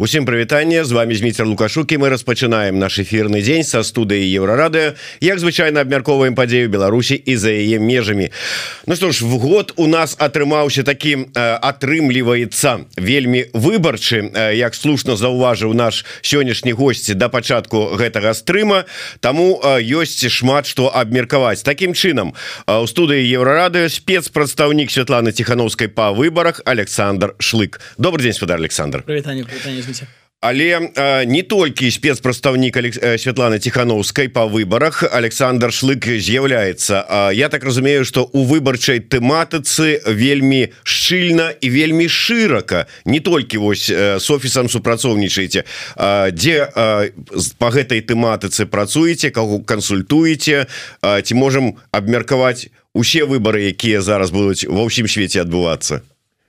Усім прывітанне з вами зміцер лукашукі мы распачынаем наш эфірны дзень са студыі еўрарады. Як звычайна абмярковаем падзею Беларусі і за яе межамі. Ну што ж в год у нас атрымаўся такі атрымліваецца вельмі выбарчы як слушна заўважыў наш сённяшні госці да пачатку гэтага стрыма. Таму ёсць шмат што абмеркаваць. Таким чынам у студыі еўрарады спецпрадстаўнік Святланы ціхановскай па выбарах Александр шлык. Добрый день спадар Александр. Прывітанне, прывітанне развіцця але э, не толькі спецпрадстаўнік э, Святланы ціхановскай по выборах Александр шлык з'яўляецца. Я так разумею что у выбарчай тэматыцы вельмі шчыльна і вельмі шырака не толькі вось э, с офісам супрацоўнічаеце э, дзе э, по гэтай тэматыцы працуеце каго кансультуеце э, ці можем абмеркаваць усе выборы якія зараз будуць ва ўсім свеце адбывацца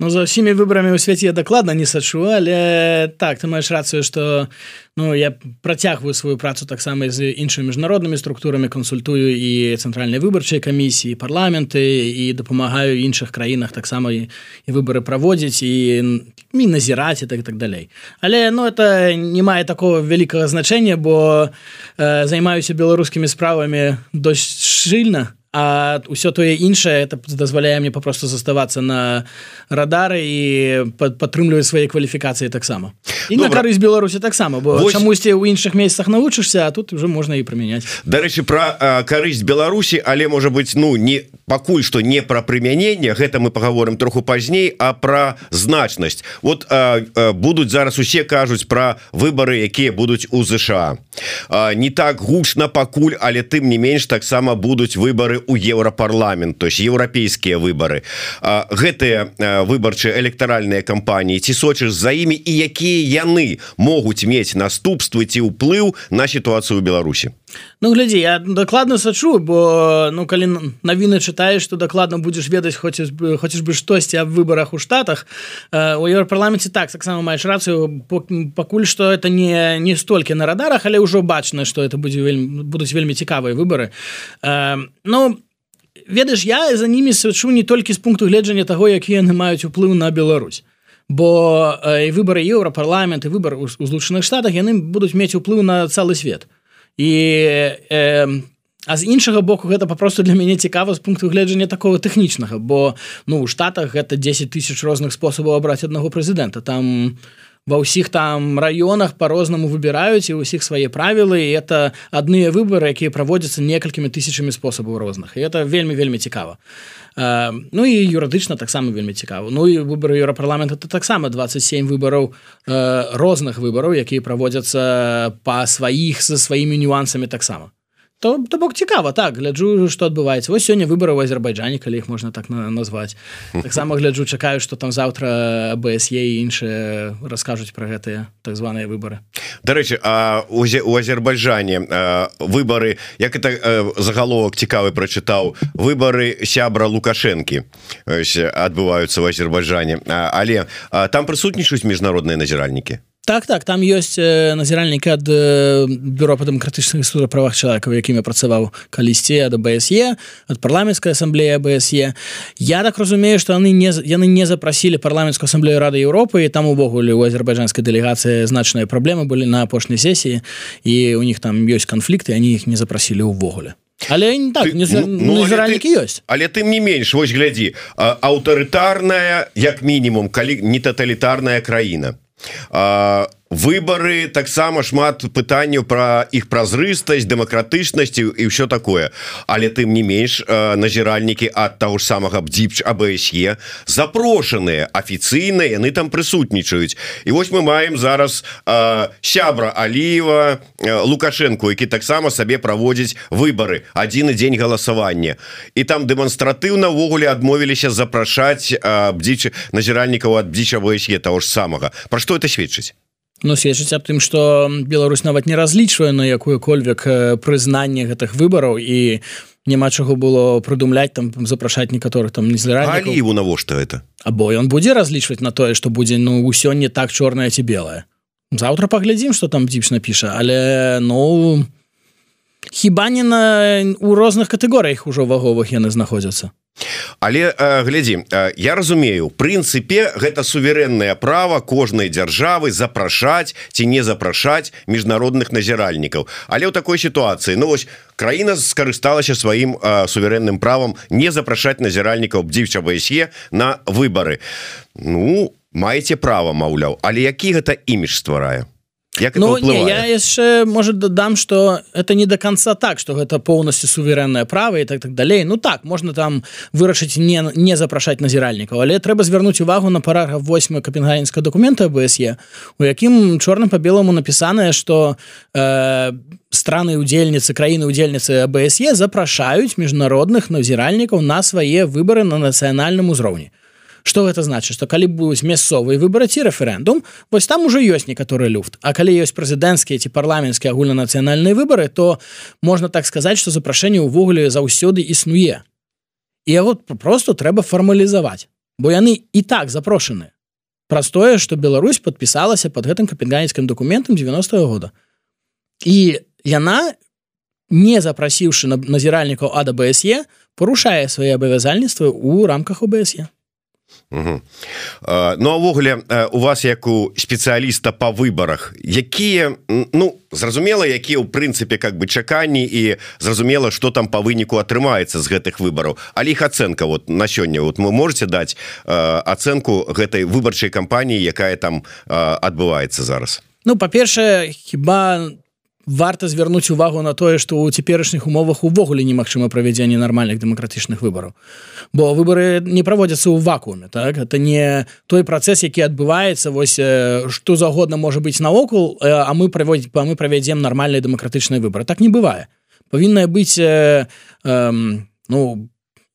Ну за ўсімі выбарамі ў свяце я дакладна не сачу але так ты маеш рацыю что ну я працягваю сваю працу таксама з іншымі міжнароднымі структурамі кансультую і цэнтральнай выбарчай камісіі парламенты і дапамагаю іншых краінах таксама і, і выборы праводзіць і мі назіраць і так так далей. Але ну это не мае такого вялікага значэння бо э, займаюся беларускімі справамі досць шчыльна а ўсё тое іншае это дазваляе мне папросту заставацца на радары і падтрымліваць свае кваліфікацыі таксама і Добра. на карысць беларусі таксама бо Вось... чамусьці ў іншых месцах навучышся а тут уже можна і прымяняць дарэчы про карысць беларусі але можа быть ну не пакуль что не про прымянение гэта мы поговорим троху пазней а про значнасць вот а, а, будуць зараз усе кажуць про выборы якія будуць у ЗША а, не так гучна пакуль але тым не менш таксама будуць выборы у еўрапарламент то есть еўрапейскія выборы гэтыя выбарчыя электаральныя кампаніі ці сочыш за імі і якія яны могуць мець наступствы ці ўплыў на сітуацыю Беларусі Ну глядзі я дакладна сачу бо ну калі навіны чытаеш то дакладна будзеш ведаць бы хочаш бы штосьці аб выбарах у штатах. У еўрапарламенце так таксама маеш рацыю пакуль што это не не столькі на радарах але ўжо бачна што это будзе вельмі будуць вельмі цікавыя выбары. Ну ведаеш я за німі сачу не толькі з пункту гледжання таго якія яны маюць уплыў на Беларусь. Бо і выбары еўрапарламент і выбар у злучаных штатах яны будуць мець уплыў на цэлы свет і э, а з іншага боку гэта папросту для мяне цікава з пункту гледжання такого тэхнічнага бо ну у штатах гэта 10 тысяч розных спосабаў абраць аднаго прэзідэнта. Там ва ўсіх там раёнах по-рознаму выбіраюць і ўсіх свае правілы і это адныя выборы якія праводзяцца некалькімі тысячамі спосабаў розных. І это вельмі вельмі цікава. э, Ну і юрыдычна таксама вельмі цікава Ну і выборы еўрапарламента это таксама 27 выбараў э, розных выбараў якія праводзяцца па сваіх за сваімі нюансамі таксама то, то бок цікава так гляджу что адбываецца вось сёння выборы в азербайджане калі іх можна так на, назваць таксама гляджу чакаю что там завтра бсе іншыя раскажуць про гэтыя так званыя выборы дарэчы а у азербайджане выборы як это загаловак цікавы прачытаў выборы сябра лукашэнкі адбываюцца в азербайджане але там прысутнічаюць міжнародныя назіральнікі так так там ёсць назіральнік ад бюро па дэмакратычных суд правах чалавека якім я працаваў калісьці ад бсе ад парламенцкай асамблея бсе я так разумею што яны не яны не запрасілі парламенцкую асамблею рады Еўропы і там увогуле у азербайджанскай дэлегацыі значныя праблемы былі на апошняй сесіі і у них там ёсць канфлікты они іх не запрасілі ўвогуле. Але так, не, ну, ну, але ты, ёсць. але тым не менш вось глядзі аўтарытарная як мінімум калі не таталітарная краіна а выборы таксама шмат пытанняў про іх празрыстасць дэмакратычнасці і ўсё такое. Але тым не менш назіральнікі ад таго ж самага бдзіпч абсе запрошаныя афіцыйна яны там прысутнічаюць. І вось мы маем зараз а, сябра аліва лукашенко які таксама сабе праводзіць выборы адзін дзень галасавання. І там дэманстратыўна ўвогуле адмовіліся запрашаць бдзічы назіральнікаў ад бдзіча абсе того ж самага. Про што это сведчыць Ну сведчыць аб тым што Беларусь нават не разлічвае на якую-кольвек прызнанне гэтых выбараў і няма чаго было прыдумляць там запрашаць некаторых там незліву навошта это або ён будзе разлічваць на тое што будзе ну ўсё не так чорнае ці белае. Заўтра паглядзім што там дзіпш напіша але ну хіба не на у розных катэгорыях ужо ваговых яны знаходзяцца? Але э, глядзі э, я разумею прынцыпе гэта суверэннае право кожнай дзяржавы запрашаць ці не запрашаць міжнародных назіральнікаў. Але ў такой сітуацыі Ну вось краіна скарысталася сваім э, суверэнным правам не запрашаць назіральнікаў бдзівча ВСЕ на выборы Ну маеце права маўляў але які гэта імідж стварае Як ну, не, я яшчэ может дадам что это не до конца так что гэта полностью суверенное право и так так далей Ну так можно там вырашыць не не запрашаць назіральнікаў але трэба звярнуць увагу на параграф 8 копенгагенска документа бсе у якім чорным по белому напісанае что э, страны удзельніцы краіны удзельніцы бсе запрашаюць міжнародных назіральнікаў на свае выборы на нацыянальным узроўні что гэта значит? Что калі будуць мясцовыя выборы ці рэферэндум вось там уже ёсць некаторы люфт. А калі ёсць прэзідэнцкія ці парламенцкія агульнанацыянальныя выборы то можна так сказаць что запрашэнне ўвогуле заўсёды існуе і вот просто трэба фармалізаваць бо яны і так запрошаны праз тое что Беларусь подпісалася под гэтым капенганецкім документам 90 -го года. І яна не запрасіўшы на назіральнікаў ада бсе порушае свае абавязальніцтвы ў рамках ОБСе Угу. Ну авогуле у вас як у спецыяліста по выборах якія ну зразумела якія ў прынцыпе как бы чаканні і зразумела что там по выніку атрымаецца з гэтых выбораў але іх ацэнка вот на сёння вот вы можете даць ацэнку гэтай выбарчай кампаніі якая там адбываецца зараз Ну па-першае хіба варта звярнуць увагу на тое што ў цяперашніх умовах увогуле немагчыма правядзенне нармальных дэмакратычных выбараў. Бо выборы не праводзяцца ў вакууме так? Это не той працэс які адбываецца вось што загодна можа быць наокул а мы праводзіць па мы правядзем нармальныя дэмакратычныя выборы так не бывае. Павінна быць э, э, ну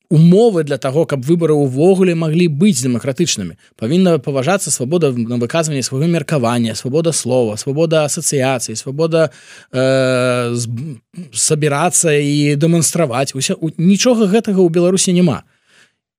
умовы для того каб выборы увогуле маглі быць дэмакратычнымі. Павінна паважацца свабода на выказванне свайго меркавання свабода слова свабода асацыяцыі свабода э, сабірацца і дэманстраваць. Усе нічога гэтага ў беларусі няма.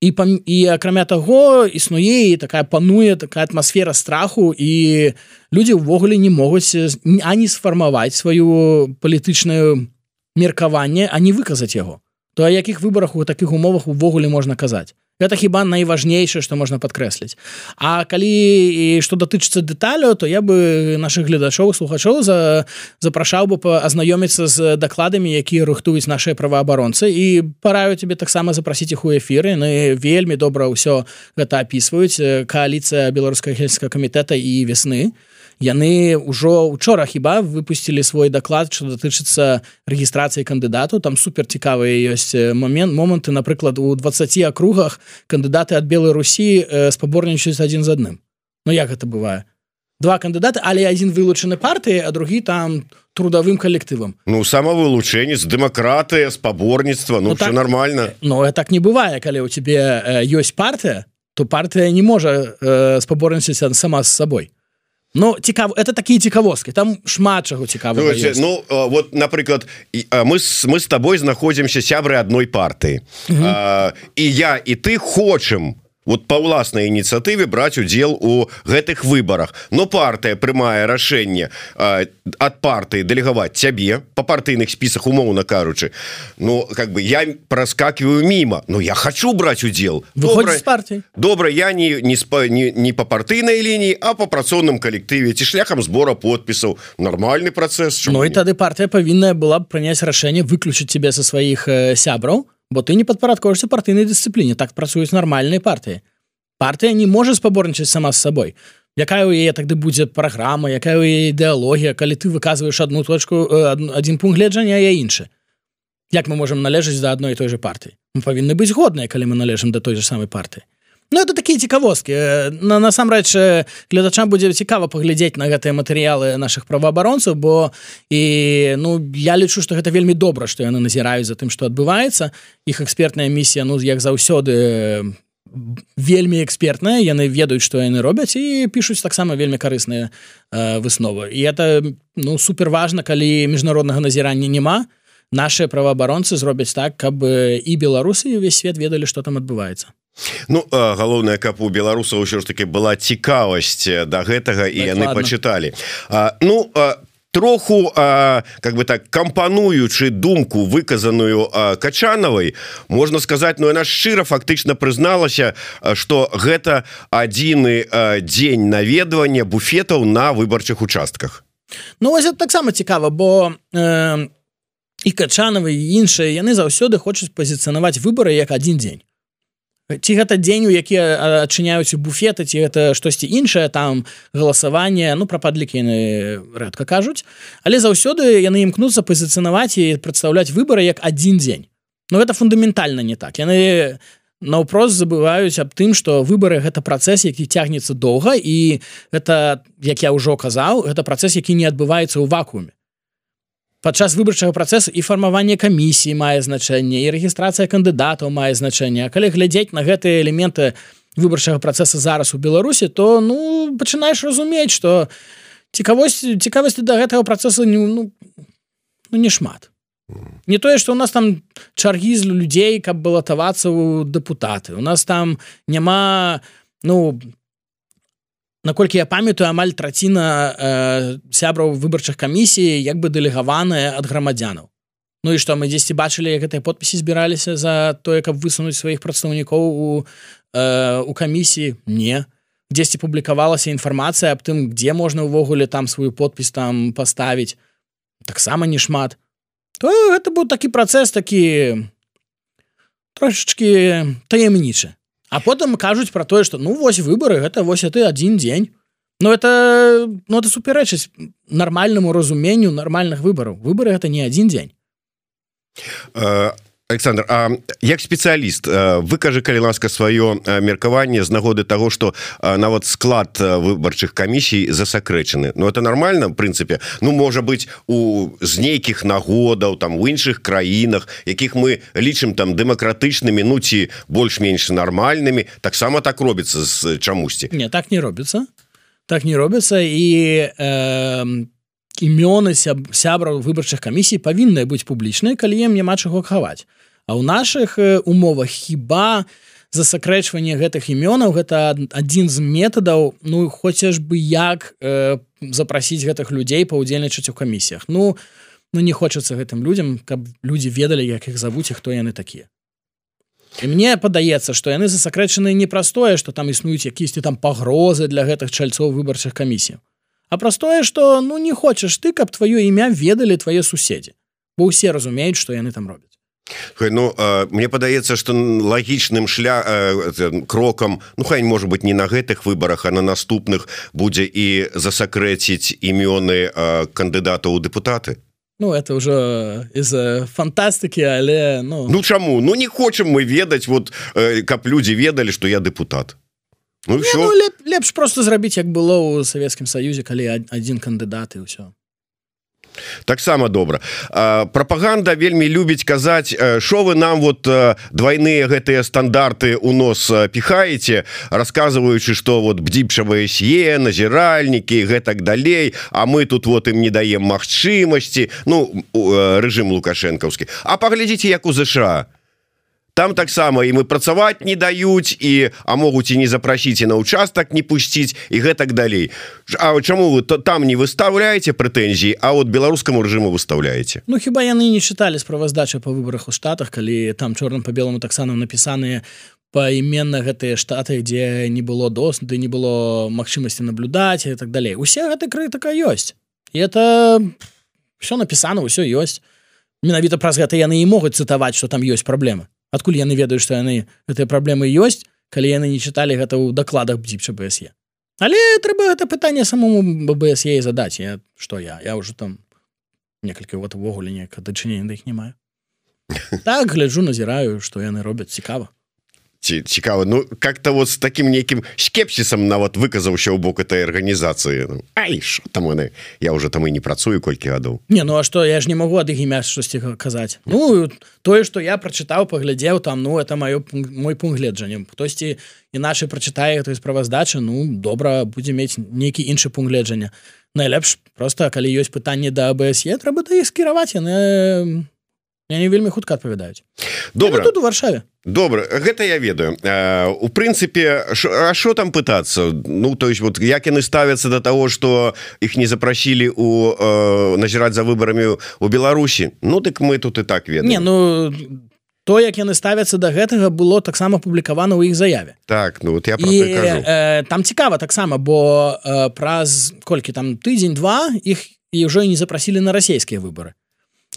І пам, і акрамя таго існуе і такая пануе такая атмасфера страху і людзі ўвогуле не могуць ані сфармаваць сваю палітычную меркаванне а не выказаць яго то о якіх выборах у таких умовах увогуле можна казаць? Это хіба найважнейшае что можна подкрэсліць А калі і что датычыцца дэталяў то я бы наших гледачоў слухачоў за запрашаў бы азнаёміцца з дакладамі якія рыхтуюць наши праваабаронцы. І параю тебе таксама запрасіць іх у эфіры. На вельмі добра ўсё гэта опісваюць коаліцыя беларускага гельскага камітэта і весны. то яны ўжо учора хіба выпусцілі свой даклад что датычыцца рэгістрацыі кандыдату. Там супер цікавыя ёсць момент моманты. Напрыклад у 20 акругах кандыдаты ад белой Русі э, спаборнічаюць адзін з адным. Ну як гэта бывае? Два кандыдаты але адзін вылучаны партыі а другі там трудовым калектывам. Ну самавылучэнне з дэмакратыя спаборніцтва Ну, ну так, нормально. но так не бывае. Калі у тебе э, ёсць партыя то партыя не можа э, спаборніцся сама з сабой Ну цікав это такія цікавосткі там шмат чаго цікава Ну вот напрыклад мы мы с тобой знаходзімся сябры адной партыі і я і ты хочам вот по ўласнай ініцыятыве браць удзел у гэтых выборах но партыя прымае рашэнне от партыі дэлегаваць цябе по партыйных спісах умоўна кажучы. Ну как бы я проскакиваю мимо но я хочу браць удзел. Добра я не не спа не, не по партыйнай лініі а по працоўным калектыве ці шляхам сбора подпісаў. Нормальный процесс Ну і тады партыя павінная была б прыняць рашэнне выключыць тебе со сваіх э, сябраў бо ты не падпарадкоўшся партыйнай дысцыпліне так працуюць нармальныя партыі партыя не можа спаборнічаць сама з сабой якая у яе тады будзе праграма якая у ідэалогія калі ты выказваеш одну точку один пункт гледжання я іншы як мы можемм належаць да адной той же партыі мы павінны быць годныя калі мы належым да той же самой партыі Ну это такія цікавосткі на насамрэч гледачам будзе цікава паглядзець на гэтыя матэрыялы наших праваабаронцаў бо і ну я лічу что гэта вельмі добра што яны назіраюць за тым что адбываецца. Іх экспертная місія ну як заўсёды вельмі экспертная. Яны ведаюць што яны робяць і пішуць таксама вельмі карысныя э, высновы. І это ну супер важна калі міжнароднага назірання няма. Наши праваабаронцы зробяць так каб і беларусы увесь свет ведалі что там адбываецца Ну галоўнае каб у беларусаў ўсё ж таки была цікавасць да гэтага і яны пачыталі. Ну троху а, как бы так кампануючы думку выказаную качанавай можна сказать но яна шчыра фактычна прызналася что гэта адзіны дзень наведвання буфетаў на выбарчых участках. Ну вось таксама цікава бо э, і качанавы іншыя яны заўсёды хочуць пазіцыянаваць выборы як адзін дзень ці гэта дзень у які адчыняюць буфеты ці гэта штосьці іншае там галасаванне ну пра падлікі яны рэдка кажуць. Але заўсёды яны імкнуцца пазіцыянаваць і прадстаўляць выборы як адзін дзень. Но гэта фундаментальна не так. Яны наўпрост забываюць аб тым што выбары гэта працэс які цягнецца доўга і гэта як я ўжо казаў гэта працэс які не адбываецца ў вакууме падчас выбарчага працэсу і фармаванне камісіі мае значэнне і рэгістрацыя кандыдатаў мае значэнне. Калі глядзець на гэтыя элементы выбарчага працэса зараз у беларусі то ну пачынаеш разумець что цікавосць цікавасці да гэтага працэсу не ну, ну не шмат. Не тое что у нас там чаргі з людзей каб балатавацца ў дэпутаты. У нас там няма ну наколькі я памятаю амаль траціна э, сябраў выбарчых камісій як бы дэлегаваная ад грамадзянаў. Ну і што мы дзесьці бачылі гэтыя подпісы збіраліся за тое каб высунуць сваіх прадстаўнікоў у э, у камісіі? Не. Дзесьці публікавалася інфармацыя аб тым дзе можна ўвогуле там сваю подпіс там паставіць. Таксама не шмат. То гэта быў такі працэс такі трошечки таямнічы а потым кажуць про тое что ну вось выборы гэта вось ты один дзень. Но это ну это супярэчыць нармальнаму разуменню нармальных выбораў выборы это не один дзень. А Александр А як спецыяліст выкажы калі ласка сваё меркаванне з нагоды того что нават склад выбарчых камісій засакрэчаны Ну это нормально в прынцыпе Ну можа быть у з нейкіх нагодаў там у іншых краінах якіх мы лічым там дэмакратычнымі ну ці больш-менш нармальнымі таксама так робіцца з чамусьці не так не робіцца так не робіцца і э, імёны сябраў выбарчых камісій павінны быць публічныя калі ім няма чаго хаваць А ў наших умовах хіба засакрэчванне гэтых імёнаў гэта адзін з метадаў Ну хочаш бы як э, запрасіць гэтых людзей паўдзельнічаць у камісіях. Ну ну не хочацца гэтым людям каб людзі ведалі як іх завуць і хто яны такія. І мне падаецца што яны засакрэчаны непростое што там існуюць якісьці там пагрозы для гэтых чальцоў выбарчых камісій А простое что ну не хочаш ты каб твоё імя ведалі твае суседзі бо ўсе разумеюць што яны там робяць Ну мне падаецца что лагічным шля крокам Ну хай может быть не на гэтых выборах а на наступных будзе і засакрэціць імёны кандыдата ў депутаты. Ну это уже из-за фантастыкі але ну... ну чаму Ну не хочам мы ведаць вот каб людзі ведалі что я депутат. Ну, не, ну леп, лепш просто зрабіць як было ў Савецкім саюзе калі адзін кандыдат і ўсё таксама добра. Прапаганда вельмі любіць казаць що вы нам вот двойныя гэтыя стандарты у нос піхаеце рассказываючы что вот бдзіпшавыя сье назіральнікі гэтак далей А мы тут вот ім не даем магчымасці Ну рэжым лукашэнкаўскі. А паглядзіце як у ЗША там таксама і мы працаваць не даюць і а могуць і не запрасіць і на участак не пусціць і гэтак далей. А чаму вы то там не выставляеце прэтэнзіі А вот беларускаму рэжыму выставляеце Ну хіба яны не чыталі справаздача по выборах у штатах калі там чорным по белому таксама напісаныя поіменна гэтыя штаты дзе не было дос ды не было магчымасці наблюдаць і так далей. Усе гэта крытыка ёсць. І это все напісана ўсё ёсць. Менавіта праз гэта яны і могуць цытаваць что там ёсць праблемы адкуль яны ведаюць што яны гэтыя праблемы ёсць калі яны не чыталі гэта ў дакладах бдзіпча бсе але трэба гэта пытанне самому ббсе задаць. Я што я? Я ўжо там некалькі вот увогуле неяк дачынення да іх не маю. Так гляджу назіраю што яны робяць. Цікава цікава Ну как-то вот с таким нейкім скепсісам нават выказаўся ў бок этой органнізацыі ну, Ай там яны я уже там і не працую колькі гадоў Не ну а что я ж не могу ад імя штосьці казаць Ну тое что я прачытаў паглядзеў там ну это маё мой пункт гледжання хтосьці іначай прачытае той справаздача Ну добра будзе мець нейкі іншы пункт гледжання найлепш просто калі ёсць пытанне да АБСе трэба да іх скіраваць яны яны вельмі хутка адпавядаюць. Добра. тут у варшаве. Добра гэта я ведаю. У прынцыпе а що там пытацца? Ну то есть вот як яны ставяцца до того что іх не запрасілі у назіраць за выбарамі у Беларусі? Ну дык мы тут і так ведаем. Не ну то як яны ставяцца до гэтага было таксама публікавана ў іх заяве. Так ну вот я і, э, там цікава таксама бо э, праз колькі там тыдзень два іх і ўжо не запрасілі на расійскія выборы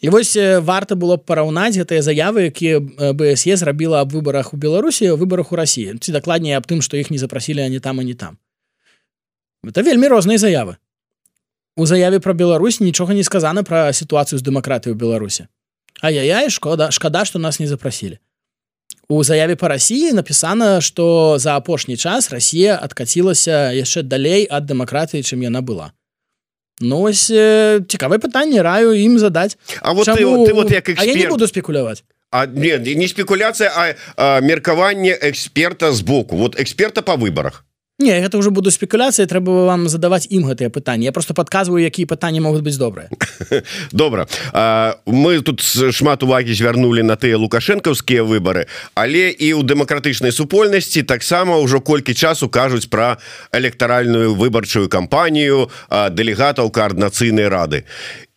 І вось варта было б параўнаць гэтыя заявы якія бсе зрабіла аб выбарах у беларусі выбарах у рассіі ці дакладней аб тым што іх не запрасілі они там а не там. Это вельмі розныя заявы. У заяве про Беларусь нічога не сказана пра сітуацыю з дэмакратыю беларусе ай-яй шкода шкада што нас не запрасілі. У заяве по рассіі напісана что за апошні час Росія адкацілася яшчэ далей ад дэмакратыі чым яна была Ну ось цікавае пытанне раю ім задаць А вот Чаму... ты, ты вот як эксперт... я не буду спекуляваць А не, не спекуляцыя а, а меркаванне эксперта з боку. Вот эксперта по выборах Не гэта уже буду спекуляцыі трэба вам задаваць ім гэтыя пытанні. Я просто подказываю якія пытанні могуць быць добрыя. Добра. А, мы тут шмат увагі звярнули на тыя лукашэнкаўскія выборы але і ў дэмакратычнай супольнасці таксама ўжо колькі часу кажуць пра электаральную выбарчую кампанію дэлегатаў коаардынацыйнай рады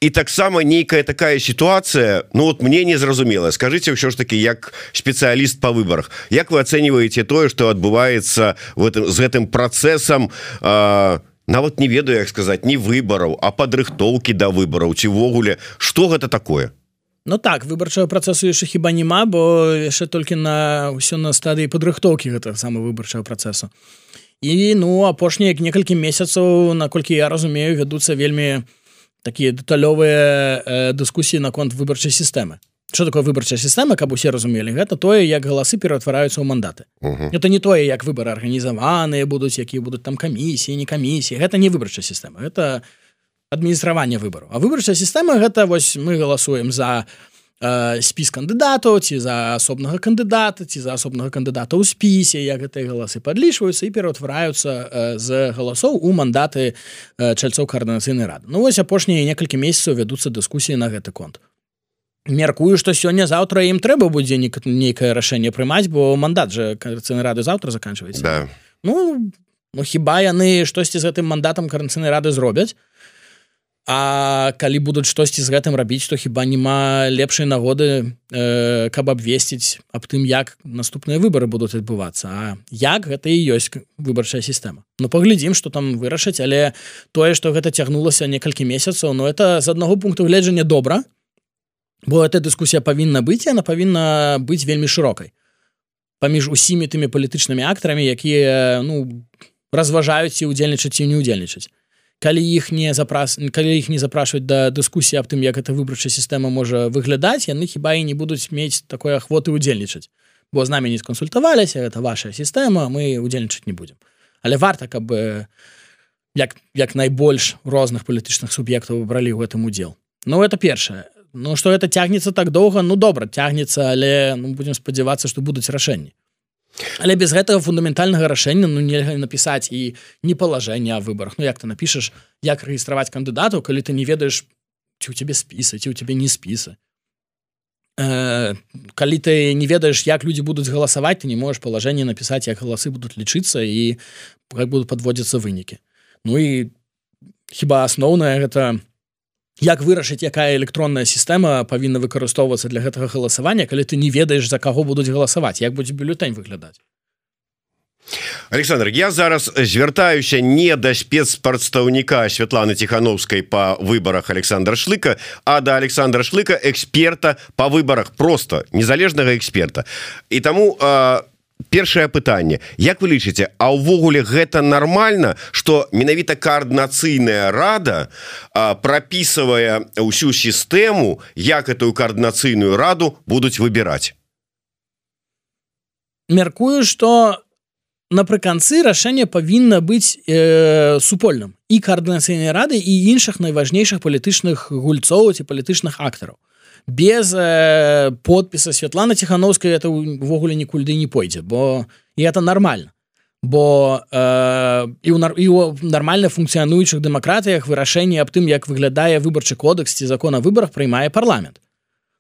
і таксама нейкая такая сітуацыя Ну вот мне не зразумела скажите ўсё ж таки як спецыяліст по выборах Як вы оцениваете тое что адбываецца в этом з гэтым процессом нават не ведаю як сказать не выбораў а падрыхтоўки до да выбораў ці ввогуле что гэта такое? Ну так выбарчага працэсу яшчэ хіба няма бо яшчэ толькі на ўсё на стадыі падрыхтоўкі гэта сама выбарчага працэсу і ну апошнія некалькі месяцаў наколькі я разумею вядуцца вельмі у такія дэталёвыя э, дыскусіі наконт выбарчай сістэмы что такое выбарчая сістэма каб усе разумелі гэта тое як галасы ператвараюцца ў мандаты. Uh -huh. это не тое як выборы арганізаваныя будуць якія будуць там камісіі не камісіі гэта не выбарчая сістэма это адміністраванне выбору а выбарчая сістэма гэта вось мы галасуем за э, спіс кандыдатаў ці за асобнага кандыдата ці за асобнага кандыдата ў спісе як гэтыя галасы падлічваюцца і пераўтвараюцца э, з галасоў у мандаты э, чальцоў каардынацыйнай рады. Ну вось апошнія некалькі месяцаў вядуцца дыскусіі на гэты конт. Меркую што сёння заўтра ім трэба будзе нейкае рашэнне прымаць бо мандат жа карцыйнай рады заўтра заканчваецца. Да. ну, ну хіба яны штосьці з гэтым мандатам карцыйнай рады зробяць А калі будуць штосьці з гэтым рабіць то хіба няма лепшай нагоды э, каб абвесціць аб тым як наступныя выборы будуць адбывацца? А як гэта і ёсць выбарчая сістэма. Ну паглядзім што там вырашыць але тое што гэта цягнулася некалькі месяцаў но это з аднаго пункту гледжання добра бо эта дыскусія павінна быць яна павінна быць вельмі шырокай. Паміж усімі тымі палітычнымі актарамі якія ну разважаюць ці удзельнічаць ці не удзельнічаць калі іх не запрас калі іх не запрашваюць да дыскусіі аб тым як эта выбарчая сістэма можа выглядаць яны хіба і не будуць мець такой ахвоты удзельнічаць бо з намі не сконсультаваліся это ваша сістэма мы удзельнічаць не будзем. Але варта каб як як найбольш розных палітычных суб'ектаў выбралі ў гэтым удзел. Ну это першае. Ну что это цягнецца так доўга? Ну добра цягнецца але ну, будемм спадзявацца што будуць рашэнні Але без гэтага фундаментальнага рашэння ну нельга напісаць і не палажэнне о выборах Ну як ты напішаш як рэгістраваць кандыдатаў калі ты не ведаеш ці у тебе спіса ці у тебе не спіса э, калі ты не ведаеш як людзі будуць галасаваць ты не можаш палажэнне напісаць як галасы будуць лічыцца і как будут подводзіцца вынікі. Ну і хіба асноўнае гэта як вырашыць якая электронная сістэма павінна выкарыстоўвацца для гэтага галасавання калі ты не ведаеш за каго будуць галасаваць як будзе бюлетень выглядаць? Александр я зараз звяртаюся не да спецпрадстаўніка Святланы тихохановскай по выборах Александра шлыка а да Александра шлыка эксперта по выборах просто незалежнага эксперта. І таму а першае пытанне. Як вы лічыце А ўвогуле гэта нормально что менавіта коаардынацыйная рада прапісывае ўсю сістэму як эту коаардынацыйную раду будуць выбіраць? Мяркую что напрыканцы рашэнне павінна быць э, супольным. І коаардынацыйнай рады і іншых найважнейшых палітычных гульцоў ці палітычных актараў без э, подпіса Святлана тихохановская это увогуле нікульды не пойдзе бо і это нормально. Бо э, і ў і ў нармальна функцыянуючых дэмакратыях вырашэнне аб тым як выглядае выбарчы кодекс ці закон о выборах прыймае парламент.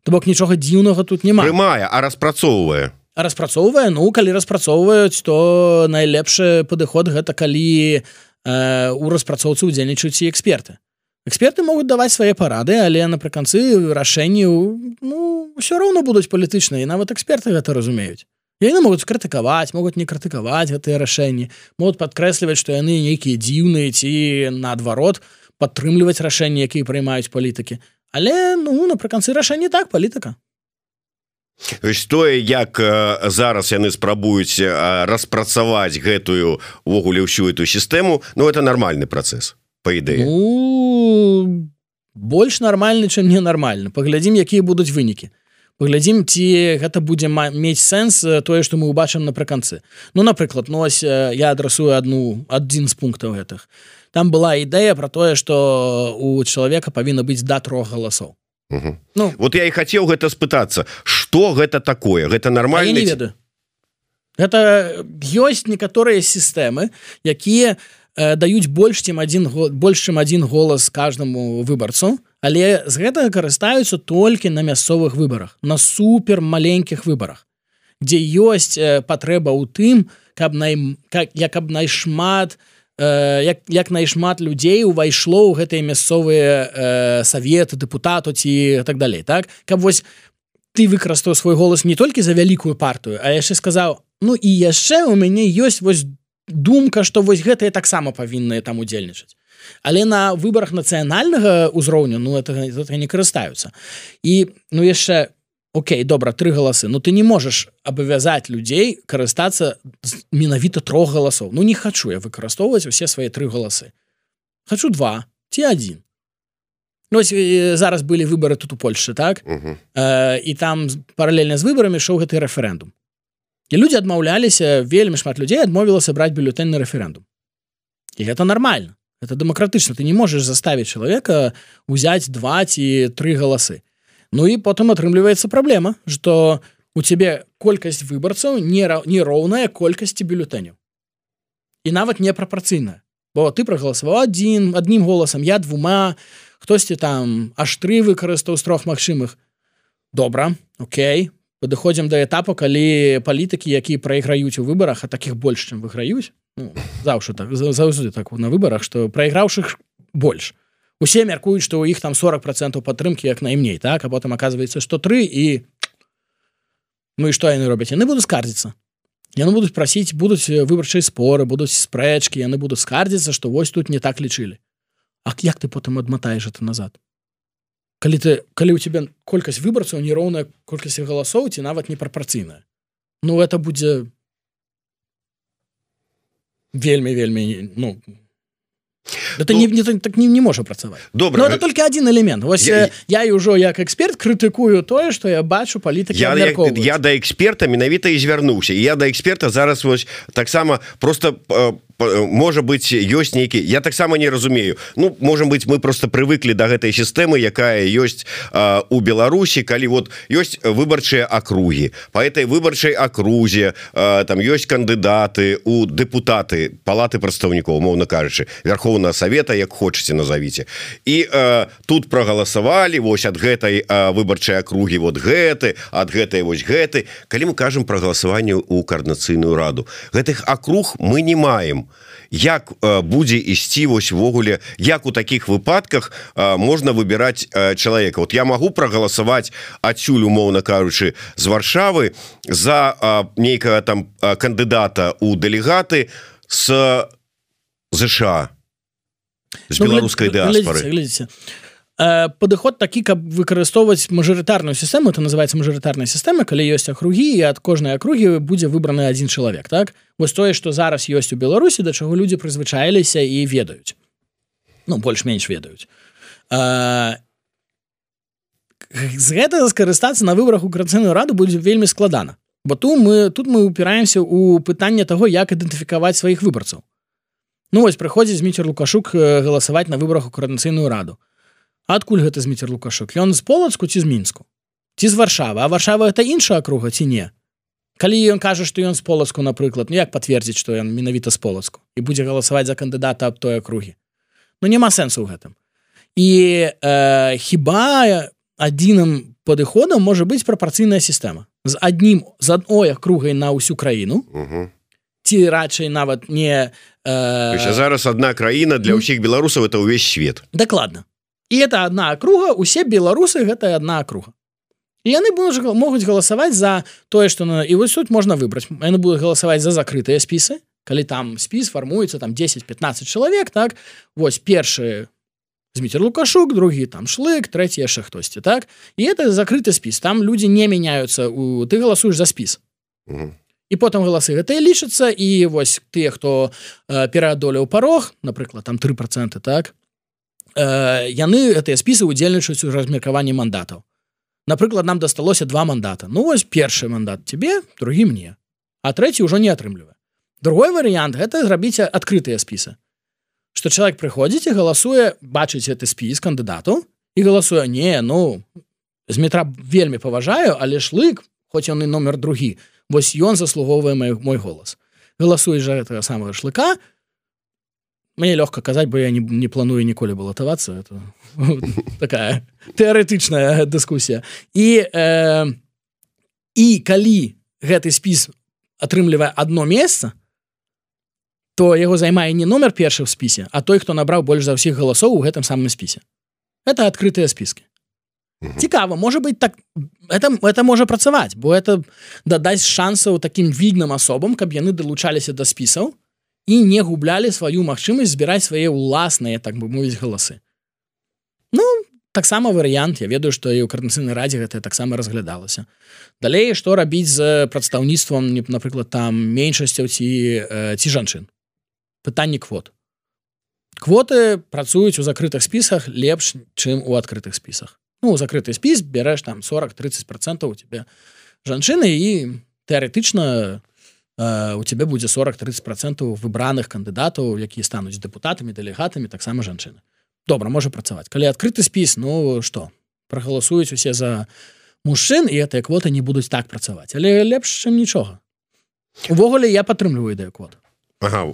То бок нічога дзіўнага тут няма. Прымае а распрацоўвае. Распрацоўвае ну калі распрацоўваюць то найлепшы падыход гэта калі э, у распрацоўцы удзельнічаюць і эксперты эксперты могуць даваць свае парады але напрыканцы рашэнняў ну ўсё роўна будуць палітычныя і нават эксперты гэта разумеюць. Яны могуць крытыкаваць могуць не крытыкаваць гэтыя рашэнні могуць падкрэсліваць што яны нейкія дзіўныя ці наадварот падтрымліваць рашэнні якія прымаюць палітыкі. Але ну напрыканцы рашэнні так палітыка. Тое як зараз яны спрабуюць распрацаваць гэтую увогуле ўсю эту сістэму Ну это нармальны працэс по ідэі. Ну, больш нармальны чым ненармальна паглядзім якія будуць вынікі. Паглядзім ці гэта будзе мець сэнс тое што мы ўбачым напрыканцы. Ну напрыклад нось ну, я адрасую одну адзін з пунктаў гэтых. Там была ідэя про тое что у чалавека павінна быць да трох галасоў. Угу. Ну. Вот я і хацеў гэта спытацца. Что гэта такое? Гэта нормально ведаю. Это ёсць некаторыя сістэмы якія э, даюць больш чым год больш чым один голас каждаму выбарцу але з гэтага карыстаюцца толькі на мясцовых выбарах на супер маленькіх выбарах дзе ёсць э, патрэба ў тым каб най как як каб найшмат на Э, як, як найшмат людзей увайшло ў гэтыя мясцовыя э, саветы депутату ці так далей так? Каб вось ты выкарыстаў свой голас не толькі за вялікую партыю а яшчэ сказаў ну і яшчэ у мяне ёсць вось думка что вось гэтыя таксама павінныя там удзельнічаць. Але на выбарах нацыянальнага ўзроўню ну это, это не карыстаюцца. І ну яшчэ Окей добра тры галасы. Но ты не можаш абавязаць людзей карыстацца менавіта трох галасоў. Ну не хачу я выкарыстоўваць усе свае тры галасы. Хочу два ці один ну, зараз былі выборы тут у Польшы так? Uh -huh. э, і там паралельна з выбарамі шоў гэты рэферэндум і людзі адмаўляліся вельмі шмат людзей адмовілася браць бюлетэнны рэферэндум і гэта нормально. Это дэмакратычна ты не можаш заставіць чалавека узяць два ці тры галасы Ну і потым атрымліваецца праблема что у цябе колькасць выбарцаў не нероўная колькасці бюлетэняў і нават непрапорцыйная бо ты прагаласаваў адзін адным голасам я двума хтосьці там аж тры выкарыстаў з трох магчымых добра Окей падыходзім да этапу калі палітыкі якія прайграюць у выбарах а таких больш чым выграюць ну, заўжды так заўжды так на выбарах что прайграўшых больш. Усе мяркуюць што ў іх там 40 процентаў падтрымки як найменей так? А потым оказывается что тры і ну і что яны робяць? Яны будуць скардзіцца. Яны будуць прасіць будуць выбарчыя споры будуць спрэчки яны будуць скардзіцца что вось тут не так лічылі. А як ты потым адматаеш это назад калі ты калі у тебя колькасць выбарцаў нероўная колькасць галасоў ці нават непрапорцыйная ну это будзе вельмі вельмі ну это ну, не, не так не, не можа працаваць добра это только один элемент. Вось я, я і ўжо як эксперт крытыкую тое что я бачу палітык я, я, я да эксперта менавіта і звярнуўся я да эксперта зараз вось таксама просто по можа быть ёсць нейкі я таксама не разумею. Ну можем быть мы просто привыкли до гэтай сістэмы якая ёсць э, у Беларусі калі вот ёсць выбарчыя акругі. По этой выбарчай акрузе э, там ёсць кандыдаты у депутаты палаты прадстаўнікоў моўна кажучы Верховного Совета як хочаце назовіце і э, тут прогаласавалі вось ад гэтай э, выбарчай акругі вот гэты ад гэтай вось гэты. Калі мы кажам про галасаванне у коорднацыйную раду гэтых акруг мы не маем як будзе ісці вось ввогуле як у таких выпадках можна выбираць чалавека. Вот я могу прогаласаваць адсюль умоўна кажучы з варшавы за нейкага там кандыдата у дэлегаты с ЗША з ну, беларускай дыаспоры. глядзіце Э, падыход такі каб выкарыстоўваць мажарытарную сістэму это называется мажарытарная сістэма калі ёсць акругі і ад кожнай акругі будзе выбраны адзін чалавек так? Вось тое што зараз ёсць у беларусі да чаго людзі прызвычаіліся і ведаюць ну больш-менш ведаюць а, з гэтага скарыстацца на выбарах у крацыйную раду будзе вельмі складана. Бо ту мы тут мы упіраемся у пытанне таго як ідэнтыфікаваць сваіх выбарцаў. Ну вось прыходзіць міцер лукашук галасаваць на выбарах у каранацыйную раду адкуль гэта зміцер лукашук ён з полацку ці з мінску? Ці з варшава а варшава это іншая акруга ці не? Калі ён кажа што ён з полацку напрыклад ну як пацвердзіць што ён менавіта з полацку? І будзе галасаваць за кандыдата аб той акругі? Ну няма сэнсу ў гэтым. І э, хіба адзіным падыходам можа быць прапорцыйная сістэма? З аднім з адной акругай на ўсю краіну? Ці радчай нават не э... зараз одна краіна для ўсіх беларусаў это ўвесь свет. Дакладна і это одна акруга усе беларусы гэта одна акруга яны могуць галасаваць за тое что на і вось тут можна выбраць. Яны будуць галасаваць за закрытыя спісы калі там спіс фармуецца там 10-15 чалавек так? Вось першыя Зміцер лукашук другі там шлык трэці яшчэ хтосьці так? І это закрыты спіс там людзі не мяняюцца у ты галасуеш за спіс. І потым галасы гэтыя лічацца і вось тыя хто э, пераадолеў парог напрыклад там три проценты так э, яны гэтыя спісы удзельнічаюць у размеркаванні мандатаў напрыклад нам дасталося два мандата. Ну вось першы мандат тебе другі мне. А трэці ўжо не атрымлівае другой варыянт гэта зрабіць адкрытыя спісы что человек прыходзіць і галасуе бачыць гэты спіс кандыдату і галасуе не ну з метра вельмі паважаю але шлык хоць ён і номер другі вось ён заслугоўвае мой мой голас галасуе за гэтага самого шлыка мне лёгка казаць бо я не, не планую ніколі балатавацца это такая тэарэтычная дыскусія і э, і калі гэты спіс атрымлівае одно месца то яго займае не номер першы ў спісе а той хто набраў больш за ўсіх галасоў у гэтым самым спісе. Это адкрытыя спіски. Цікава можа быть так это это можа працаваць бо это дадаць шансаў таким відным асобам каб яны далучаліся да спісаў і не гублялі сваю магчымасць збіраць свае ўласныя так бы мовіць галасы ну таксама варыянт. Я ведаю што і ў карнацыйнай радзе гэта таксама разглядалася далей што рабіць з прадстаўніцтвам напрыклад там меншасцяў ці ці жанчын пытанне квот. Квоты працуюць у закрытых спісах лепш чым у адкрытых спісах ну закрыты спіс бярэш там 40-30 процентов у тебе жанчыны і тэарэтычна э, у тебе будзе 40-30 процентов выбраных кандыдатаў якія стануць депутатамі дэлегатамі таксама жанчыны добра можа працаваць калі адкрыты спіс ну что прагаласуюць усе за мужчын і гэтыя квоты не будуць так працаваць але лепш чым нічога увогуле я падтрымліваю ідэю квоты Ага,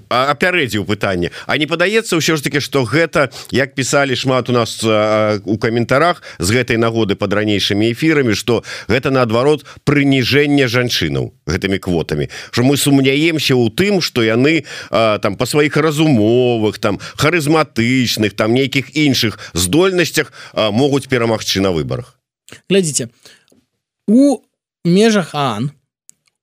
апярэдзіў пытанне А не падаецца ўсё ж таки что гэта як пісписали шмат у нас у каментарах з гэтай нагоды под ранейшымі эфірамі что гэта наадварот прыніжэнне жанчынаў гэтымі квотамі. Что мы сумняемся ў тым что яны а, там по сваіх разумовых там харызматычных там нейкіх іншых здольнасцях могуць перамагчы на выборах глядзіце у межах ан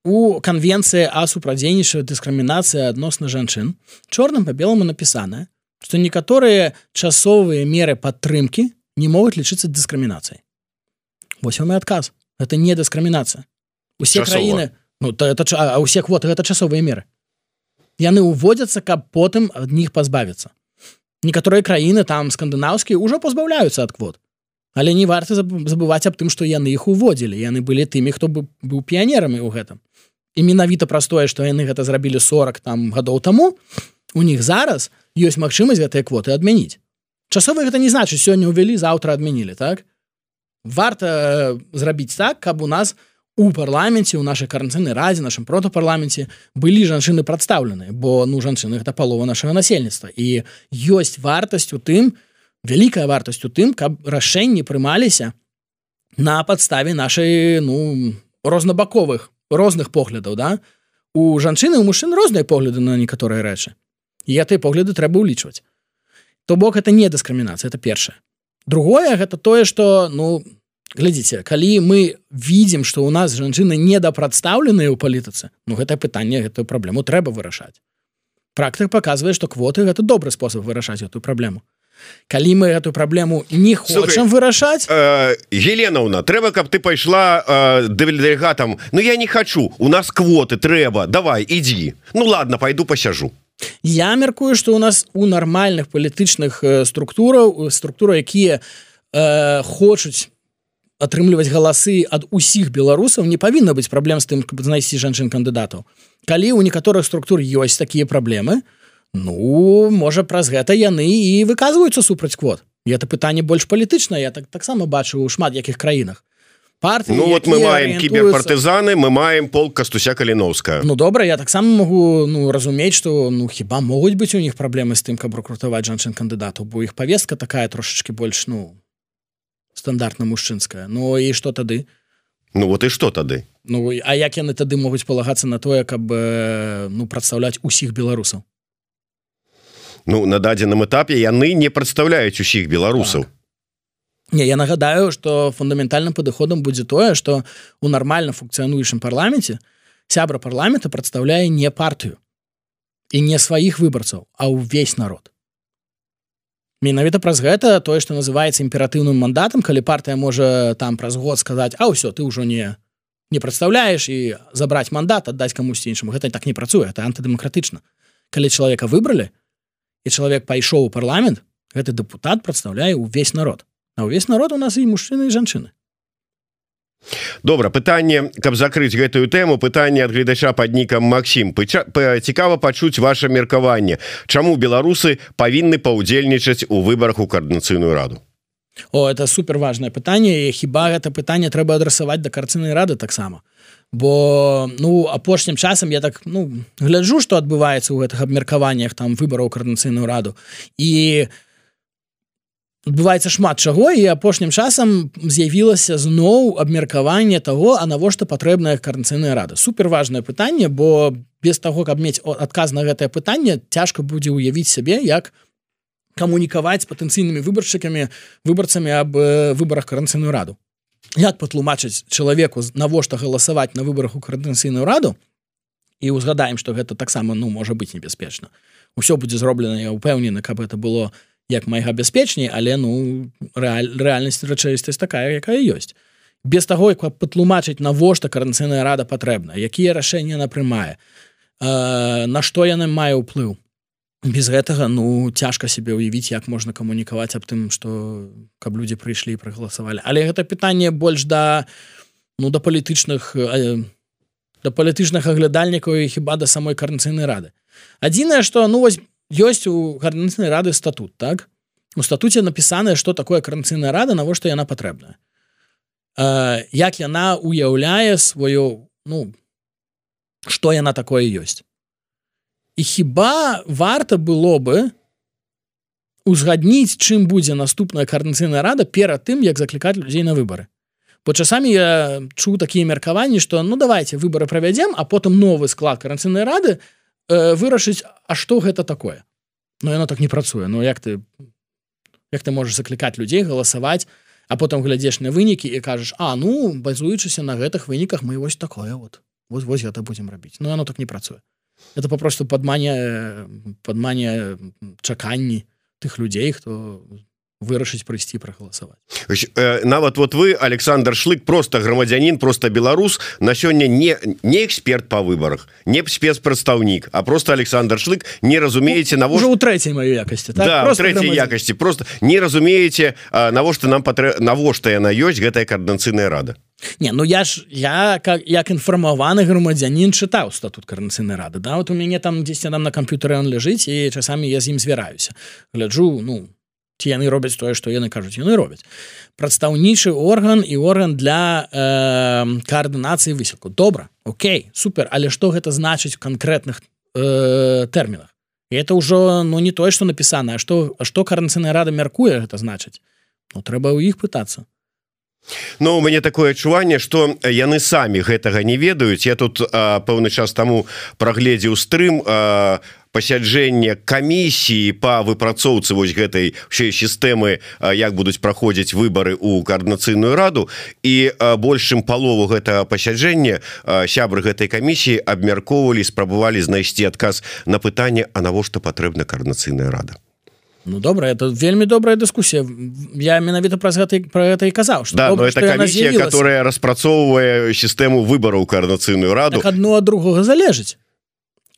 у канвенцыі а супрадзейнічаю дыскрымінацыя адносна жанчын чорным по белому напісана что некаторыя часовыя меры падтрымки не могуць лічыцца дыскрымінацыяй восьось мой адказ это не дыскрымінацыя усе Часова. краіны ну то это а усе квоты гэта часовыя меры. Яны уводзяцца каб потым ад них пазбавіцца некаторыя краіны там скандынаўскія ўжо пазбаўляюцца ад квот. Але не варта забываць аб тым што яны іх уводзілі яны былі тымі хто бы быў піянерамі ў гэтым і менавіта простое что яны гэта зрабілі 40 там гадоў таму у них зараз ёсць магчымасць гэтыя квоты адмяніць. Часовы гэта не значыць сёння ўвялі заўтра адмянілі так? Варта э, зрабіць так каб у нас у парламенце у нашай каранцыйнай разе нашым протапарламенце былі жанчыны прадстаўленыя бо ну жанчыны гэта палова нашага насельніцтва. І ёсць вартасць у тым вялікая вартасць у тым каб рашэнні прымаліся на падставе нашай ну рознабаковых розных поглядаў да? У жанчыны у мужчын розныя погляды на некаторыя рэчы. І ты погляды трэба ўлічваць. То бок это не дыскрымінацыя это першае. Другое гэта тое что ну глядзіце калі мы видим что у нас жанчыны недапрадстаўленыя ў палітыцы ну гэта пытанне гэтую праблему трэба вырашаць. Практык показывае что квоты гэта добры спосаб вырашаць эту праблему калі мы эту праблему не хочам вырашаць э, Еленаўна трэба каб ты пайшла э, дэлегатам Ну я не хочу у нас квоты трэба давай ідзі Ну ладно пойду пасяжу Я мяркую что у нас у нармальных палітычных э, структураў структура якія э, хочуць атрымліваць галасы ад усіх беларусаў не павінна быць праблем з тым каб знайсці жанчын кандыдатаў калі у некаторых структур ёсць такія праблемы то Ну можа праз гэта яны і выказваюцца супраць квот. І это пытанне больш палітычна я так таксама бачу у шмат якіх краінах. Партыі Ну вот мы маем кіберпартызаны мы маем пол кастуся каліновская Ну добра я таксама могу ну разумець что ну хіба могуць быць у них праблемы з тым каб рэкрутаваць жанчын кандыдатаў бо іх павестка такая трошачки больш ну стандартна мужчынская. Ну і что тады? Ну вот і что тады? Ну а як яны тады могуць палагацца на тое каб ну прадстаўляць усіх беларусаў Ну на дадзеным этапе яны не прадстаўляюць усіх беларусаў так. Не, я нагадаю что фундаментальным падыходам будзе тое что у нармальна функцыянуючым парламенце сябра парламента прадстаўляе не партыю і не сваіх выбарцаў а ўвесь народ. Менавіта праз гэта тое что называется імператыўным мандатам калі партыя можа там праз год сказаць а ўсё ты ўжо не не прадстаўляеш і забраць мандат аддаць камусьці іншаму гэта так не працуе это антыдэмакратычна. Калі чалавека выбралі і чалавек пайшоў у парламент гэты дэпутат прадстаўляе ўвесь народ. А ўвесь народ у нас і мужчыны і жанчыны добра пытанне каб закрыць гэтую тэму пытанне ад гледача под нікам Макссім цікава пачуць ваше меркаванне. Чаму беларусы павінны паўдзельнічаць у выбарах у коаардынацыйную раду? О это супер важное пытанне хіба гэта пытанне трэба адрасаваць да карцыны рады таксама бо ну апошнім часам я так ну гляджу што адбываецца ў гэтых абмеркаваннях там выбараў коаардынацыйную раду і адбываецца шмат чаго і апошнім часам з'явілася зноў абмеркаванне того а навошта патрэбная каранцыйная рада суперважнае пытанне бо без таго каб мець адказ на гэтае пытанне цяжка будзе ўявіць сябе як камунікаваць з патэнцыйнымі выбаршчыкамі выбарцамі аб выбарах каранцыйную раду як патлумачыць чалавеку навошта галасаваць на выбарах у каранцыйную раду і узгадаем што гэта таксама ну можа быць небяспечна. Ўсё будзе зроблена я упэўнены каб это было як майга бяспечней але ну рэаль, рэальнасць рэчаістасць такая якая ёсць. Без таго як патлумачыць навошта каранцыйная рада патрэбна якія рашэнні она прымае э, на што яны мае ўплыў без гэтага ну цяжка себе ўявіць як можна камунікаваць аб тым что каб людзі прыйшлі і прагаласавалі. Але гэта пытанне больш да ну да палітычных э, да палітычных аглядальнікаў і хіба да самой каранцыйнай рады. Адзінае что ну вось ёсць у гарнацыйнай рады статут так? У статуце напісанае что такое каранцыйная рада навошта яна патрэбная. Э, як яна уяўляе сваё ну что яна такое ёсць і хіба варта было бы узгадніць чым будзе наступная карнацыйная рада перад тым як заклікаць людзей на выборы по часамі я чу такія меркаванні что ну давайте выборы правядзем а потым новы склад каранцыйнай рады э, вырашыць А что гэта такое? Ну яно так не працуе. Ну як ты як ты можешь заклікаць людзей галасаваць а потом глядзеш на вынікі і кажаш А ну базуючыся на гэтых выніках мы вось такое вот вось вось это будем рабіць Ну оно так не працуе это попросту падмане падмане чаканні тых людзей хто вырашыць прыйсці прагаласаваць. Э, нават вот вы Александр шлык просто грамадзянин просто беларус на сёння не не эксперт по выборах не спецпрадстаўнік а просто Александр шлык не разумееце на уже у трэцяй маёй якасці так? да, трэцяй якасці просто не разумееце навошта нам патрэ навошта яна ёсць гэтая коаардынацыйная рада. Не ну я ж я как як інфармаваны грамадзянин чытаў статут карнацыйнай рады да? Вот у мяне там дзесьці там на камп'ютары он ляжыць і часамі я з ім звяраюся гляджу ну ці яны робяць тое што яны кажуць. Яны робяць. Прадстаўнічы орган і орган для э, каардынацыі высілку. Добра Окей супер. Але што гэта значыць канкрэтных э, тэрмінах? І это ўжо ну не тое што напісана што што каранцыйная рада мяркуе гэта значыць? Ну трэба ў іх пытацца Ну у мяне такое адчуванне что яны самі гэтага не ведаюць. Я тут пэўны час таму прагледзеў стрым пасяджэнне камісіі по выпрацоўцы вось гэтай все сістэмы як будуць праходзіць выборы у коаардынацыйную раду. І большым палову гэтага пасяджэння сябры гэтай камісіі абмяркоўвалі спрабавалі знайсці адказ на пытанне а навошта патрэбна коаардынацыйная рада Ну добра это вельмі добрая дыскусія. Я менавіта праз гэта про гэта і казаў что да, добра, это камісія которая распрацоўвае сістэму выбараў коаардынацыйную раду. Так одно ад другога залежыць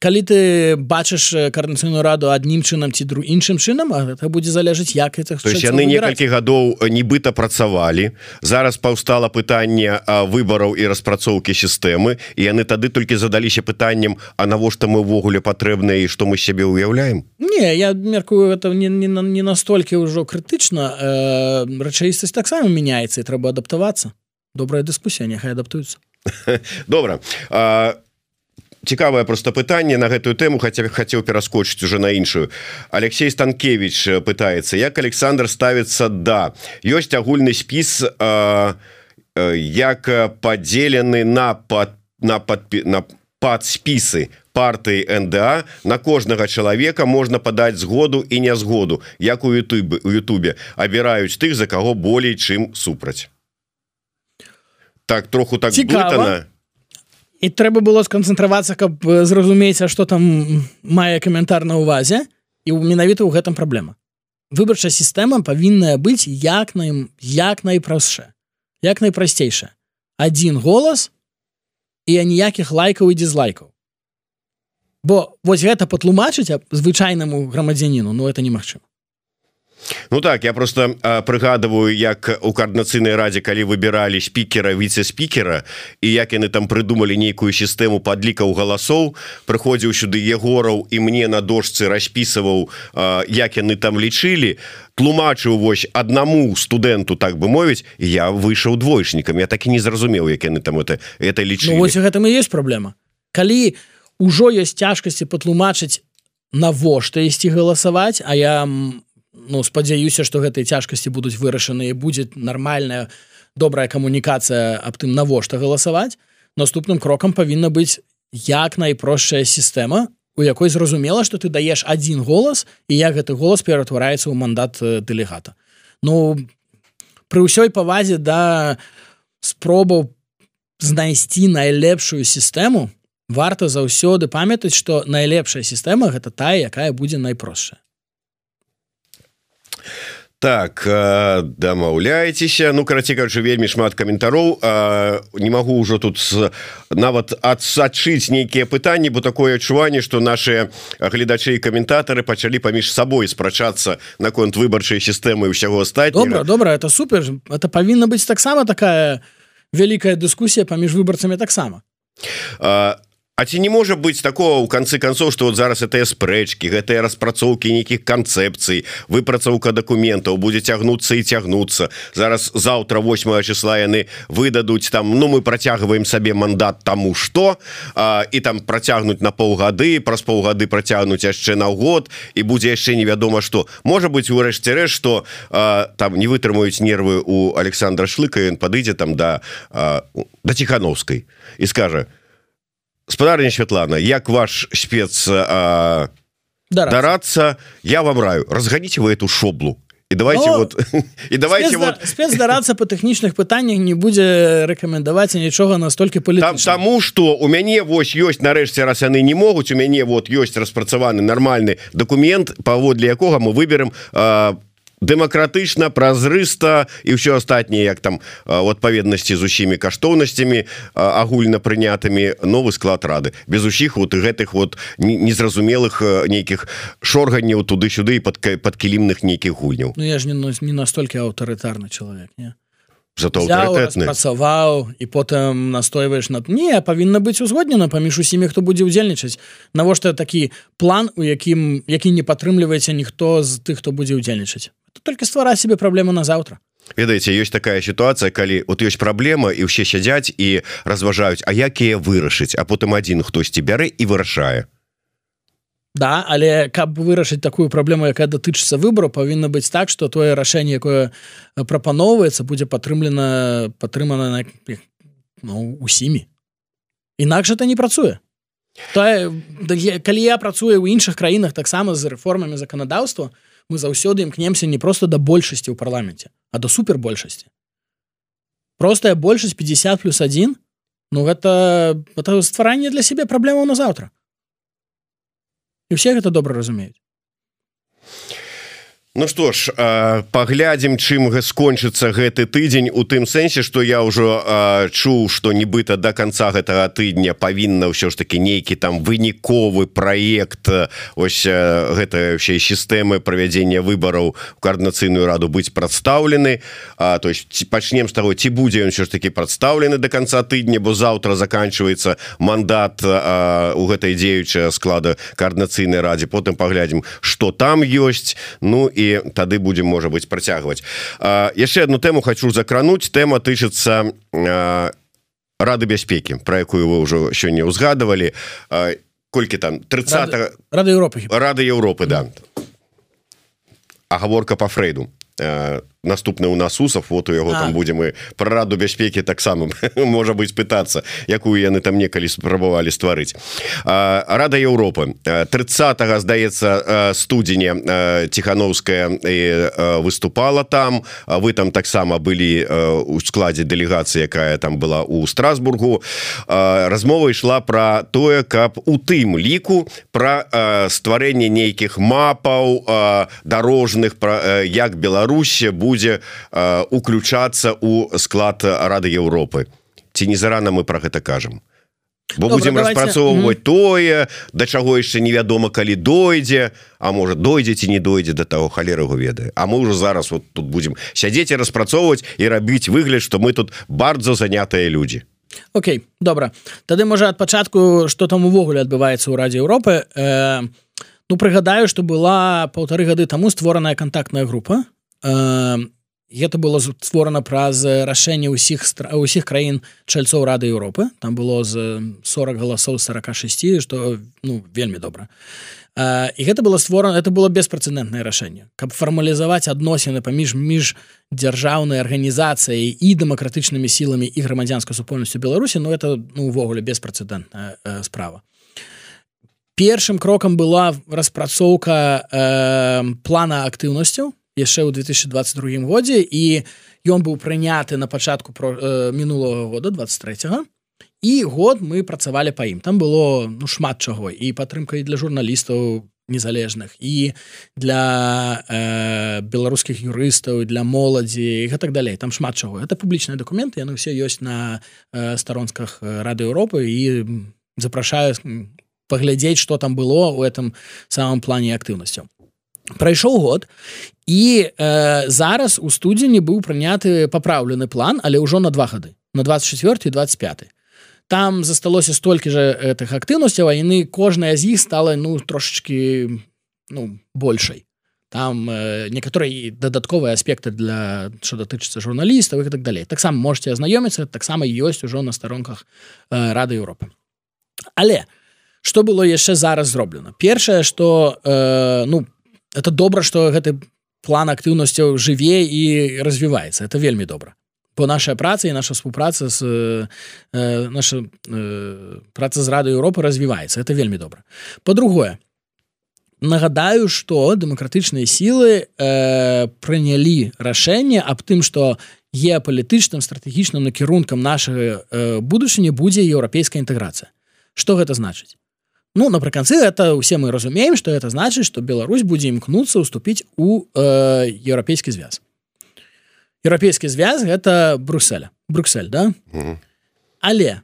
калі ты бачыш карнацыйную раду адным чынам ці друг іншым чынам это будзе залежыць як это яны некалькі гадоў нібыта працавалі. Зараз паўстала пытанне выбараў і распрацоўкі сістэмы і яны тады толькі задаліся пытанням А навошта мы ўвогуле патрэбныя і што мы сябе ўяўляем? Не я меркую это не, не, не настолькі ўжо крытычна. Э, рэчаістасць таксама мяняецца і трэба адаптавацца. Добрая дыскусія няхай адаптуюцца добра. А цікавае просто пытанне на гэтую тэму хаця хацеў пераскочыць уже на іншую. Алексей станкевич пытается як Александр ставится да? Ёсць агульны спіс а, як падзелены на под на подпи на под спісы партыі НДА на кожнага чалавека можна падаць згоду і нязгоду як у Ютубе у Ютубе. Абіраюць тых за каго болей чым супраць. Так троху так Цікава. І трэба было сканцэнтравацца каб зразумець что там мае каментар на увазе і менавіта ў гэтым праблема. Выбарчая сістэма павінная быць як на ім як найпростша як найпрасцейша один голас і аніякіх лайкаў і дизлайкаў бо вось гэта патлумачыць звычайнаму грамадзяніну Ну это немагчыма Ну так я просто прыгадываю як у коорднацыйнай радзе калі выбіралі спікера віце-спікера і як яны там прыдумалі нейкую сістэму подлікаў галасоў прыходзіў сюды егораў і мне на дошцы распісываў як яны там лічылі тлумачыў вось аднаму студэнту так бы мовіць я выйшаў двойшнікам я так і не зразумеў як яны там это это лічы ну, гэтым і есть праблема калі ўжо ёсць цяжкасці патлумачыць навошта ісці галасаваць а я ну спадзяюся что гэтыя цяжкасці будуць вырашаны і будзе нармальная добрая камунікацыя аб тым навошта галасаваць. Наступным крокам павінна быць як найпростшая сістэма у якой зразумела что ты даеш один голас і як гэты голас ператвараецца ў мандат дэлегата. Ну пры ўсёй павазе да спробаў знайсці найлепшую сістэму варта заўсёды памятаць что найлепшая сістэма гэта тая якая будзе найпростшая так э, дамаўляецеся. Ну караці кажу вельмі шмат каментароў. Не магу ўжо тут нават адсачыць нейкія пытанні бо такое адчуванне что наши гледачы і каментатары пачалі паміж сабой спрачацца наконт выбарчай сістэмы ўсяго стаць добра добра это супер. Это павінна быць таксама такая вялікая дыскусія паміж выбарцамі таксама. А А ці не можа быць такого ў канцы канцоў што вот зараз это спрэчкі гэтыя распрацоўкі нейкіх канцэпцый выпрацоўка дакументаў будзе цягнуцца і цягнуцца. Зараз заўтра 8 числа яны выдадуць там ну мы працягваем сабе мандат таму што а, і там працягнуць на паўгады праз паўгады працягнуць яшчэ на год і будзе яшчэ невядома што. Можа быть урэшце рэш што а, там не вытрымаюць нервы у Александра шлыка ён падыдзе там да а, да ціхановскай і скажа спадарня Святлана як ваш спец дарацца я вам раю. Разганіце вы эту шоблу. І давайте Но, вот і давайте спец, вот. спец дарацца по тэхнічных пытаннях не будзе рэкамендаваць нічога настолькі палі там тому что у мяне вось ёсць нарэшце раз яны не могуць у мяне вот ёсць распрацаваны нармальны документ паводле якога мы выберем по дэмакратычна празрыста і ўсё астатняе як там у адпаведнасці з усімі каштоўнасцямі агульна прынятымі новы склад рады. Без усіх вот гэтых вот незразумелых нейкіх шорганняў туды-сюды под падкілімных нейкіх гульняў. Ну я ж не, не настолькі аўтарытарны чалавек не? Працаваў і потым настойваеш над не павінна быць узгоднена паміж усімі хто будзе ўдзельнічаць. Навошта такі план у якім які не падтрымліваецца ніхто з тых хто будзе ўдзельнічаць только ствара себе праблему на завтра. Ведаеце ёсць такая сітуацыя калі вот ёсць праблема і ўсе сядзяць і разважаюць а якія вырашыць? А потым адзін хтосьці бярэ і вырашае. Да але каб вырашыць такую праблему якая датычыцца выбору павінна быць так что тое рашэнне якое прапаноўваецца будзе падтрымлена падтрымана на ну, усімі. Інакш это не працуе. Тое калі я працую ў іншых краінах таксама з рэформамі заканадаўства то мы заўсёды імкнемся не просто да большасці ў парламенце а до супер большасці простая большасць 50 плюс 1 ну гэта это стваранне для сябе праблемаў на заўтра і все гэта добра разумеюць Ну што ж паглядзім чым скончыцца гэты тыдзень у тым сэнсе што я ўжо чуў што нібыта до конца гэтага тыдня павінна ўсё ж таки нейкі там выніковы праект ось гэта ўсе сістэмы правядзення выбараў у коаардынацыйную раду быць прадстаўлены. То есть пачнем з таго ці будзе ён ўсё ж таки прадстаўлены до конца тыдня бо заўтра заканчивается мандат у гэтай дзеючая склада коаардынацыйнай радзе. Потым паглядзім что там ёсць. Ну і і тады будем можа быть працягваць. Яшчэ одну тэму хочу закрануть тэма тычыцца рады бяспекі про якую вы ўжо сёння ўзгадывалі колькі там? 30 рады Европы рады Европы да. Агаворка по фрейду наступны у нас усов вот у яго там будем мы про раду бяспекі таксама можа быть пытаться якую яны там некалі спрабавалі стварыць. Рада Европы 30 здаецца студзеня тихохановская выступала там. Вы там таксама былі у складзе дэлегацыі якая там была у страсбургу. Размова ішла про тое каб у тым ліку про стварэнне нейкіх мапаў дорожных про як Беларусі будет будзе э, уключацца у склад рады Европы ці не зарана мы про гэта кажам? Бо Добра, будем распрацоўваць mm -hmm. тое да чаго яшчэ невядома калі дойдзе А можа дойдзе ці не дойдзе до того халерагу ведае. А мы уже зараз вот тут будем сядзець і распрацоўваць і рабіць выгляд что мы тут bardzo занятыя людзі. Окей добра. Тады можа ад пачатку что там увогуле адбываецца ў радзе Европы э, Ну прыгадаю что была полторы гады таму створаная контактная група гэта было створана праз рашэнне ўсіх усіх краін чальцоў рады Еўропы. Там было з 40 галасоў 46 что ну вельмі добра. І гэта было створана это было беспрэцэдэнтнае рашэнне каб фармалізаваць адносіны паміж між дзяржаўнай арганізацыяй і дэмакратычнымі сіламі і грамадзянскай супольнасцю Беларусі Ну это ну увогуле беспрэцэдэнтная э, справа. Першым крокам была распрацоўка э, плана актыўнасцяў яшчэ ў 2022 годзе і ён быў прыняты на пачатку про э, мінулого года 23 і год мы працавалі па ім. Там было ну шмат чаго і падтрымка і для журналістаў незалежных і для э, беларускіх юрыстаў для моладзі і гэтак далей. Там шмат чаго. Это публічныя дакументы яны ўсе ёсць на э, старонках рады Еўропы і запрашаю паглядзець что там было у этом самом плане актыўнасцяў прайшоў год і э, зараз у студзені быў прыняты папраўлены план але ўжо на два гады на 24 25 там засталося столькі же гэтых актыўнасцяў а яны кожная з іх стала ну трошечки ну большай. Там э, некаторыя дадатковыя аспекты для що датычыцца журналістаў і так далей. Таксама можете азнаёміцца таксама ёсць ужо на старонках э, рады Еўропы. Але что было яшчэ зараз зроблена? Першае что э, ну по это добра что гэты план актыўнасцяў жыве і развіваецца это вельмі добра. По наша праца і наша співпраца з э, наша э, праца з рады Еўропы развіваецца это вельмі добра. По-другое нагадаю что дэмакратычныя сілы э, прынялі рашэнне аб тым что геапалітычным стратэгічным накірункам нашага э, будучыні будзе еўрапейская інтэграцыя что гэта значыць Ну напрыканцы это усе мы разумеем что это значит что Беларусь будзе імкнуцца уступіць у э, еўрапейскі звяз. Еўрапейскі звяз гэта Брюсселя Брюксель да? Але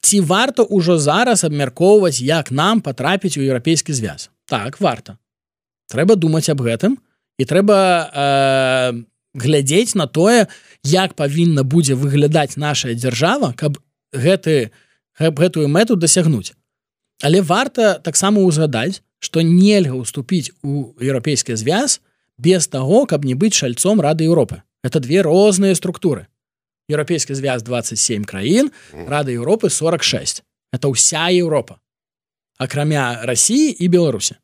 ці варта ўжо зараз абмяркоўваць як нам потрапіць у еўрапейскі звяз. Так варта. Трэба думаць аб гэтым і трэба э, глядзець на тое як павінна будзе выглядаць наша дзяржава каб гэты гэтую мэту дасягнуць Але варта таксама ўзгадаць, што нельга ўступіць у еўрапейскі звяз без таго, каб не быць шальцом рады Еўропы. Это две розныя структуры. Еўрапейскі звяз 27 краін, рады Еўропы 46. Это ўся Еўропа. Акрамя рассіі і Беларусі.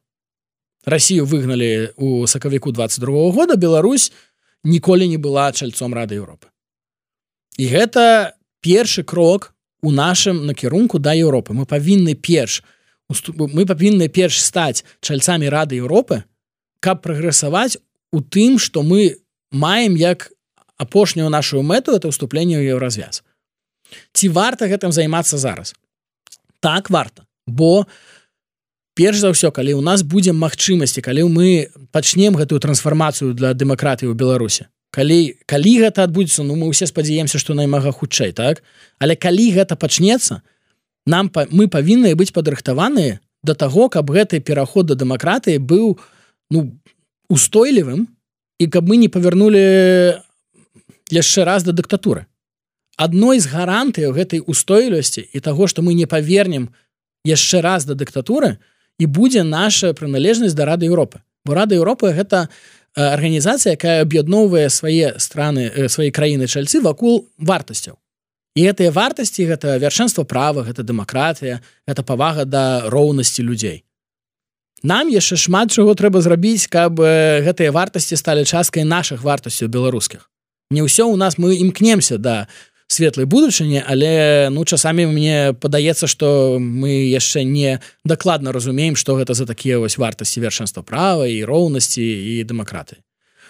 Расію выгналі у сакавіку 22 года Беларусь ніколі не была чальцом рады Еўропы. І гэта першы крок у нашым накірунку да Еўропы. Мы павінны перш мы павінны перш стаць чальцамі рады Еўропы каб прагрэсаваць у тым што мы маем як апошнюю нашу мэту это ўступленне ў еўразвяз. Ці варта гэтым займацца зараз? Так варта. Бо перш за ўсё калі ў нас будзе магчымасці калі мы пачнем гэтую трансфармацыю для дэмакратыі ў беларусе калі калі гэта адбудзецца ну мы ўсе спадзяемся што наймага хутчэй так? Але калі гэта пачнецца нам па, мы павінны быць падрыхтаваныя да таго каб гэты пераход да дэмакратыі быў ну устойлівым і каб мы не павярнули яшчэ раз да дыктатуры. Адной з гарантыяў гэтай устойлівасці і таго што мы не павернем яшчэ раз да дыктатуры і будзе наша прыналежнасць да рады Еўропы. Бо рада Еўропы гэта не арганізацыя якая аб'ядноўвае свае страны свае краіны чальцы вакул вартасцяў і гэтыя вартасці гэта вяршэнства права гэта дэмакратыя гэта павага да роўнасці людзей нам яшчэ шмат чаго трэба зрабіць каб гэтыя вартасці сталі часткай наших вартасцяў беларускіх не ўсё у нас мы імкнемся да светлай будучыні але ну часамі мне падаецца что мы яшчэ не дакладна разумеем что гэта за такія вось вартасці вершэнства права і роўнасці і дэмакраты.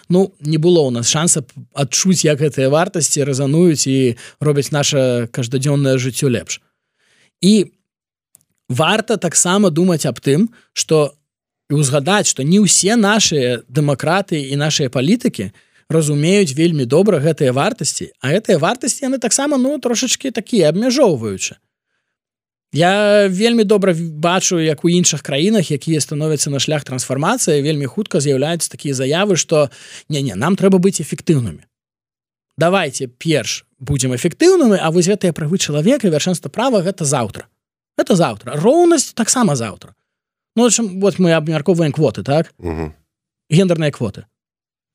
Ну не было у нас шанса адчуць як гэтыя вартасці рэзануюць і робяць наше каждадзённае жыццё лепш. І варта таксама думаць аб тым что узгадаць что не ўсе наши дэмакраты і нашыя палітыкі не разумеюць вельмі добра гэтыя вартасці а гэтыя вартасці яны таксама ну трошачки такія абмяжоўваючы Я вельмі добра бачу як у іншых краінах якія становяцца на шлях трансфармацыі вельмі хутка з'яўляюцца такія заявы что не не нам трэба быць эфектыўнымі давайте перш будем эфектыўнымі А вось гэтыя правы чалавека вяршэнства права гэта заўтра это заўтра. Роўнасць таксама заўтра. Ну чым вот мы абмярковаем квоты так? Гендерныя квоты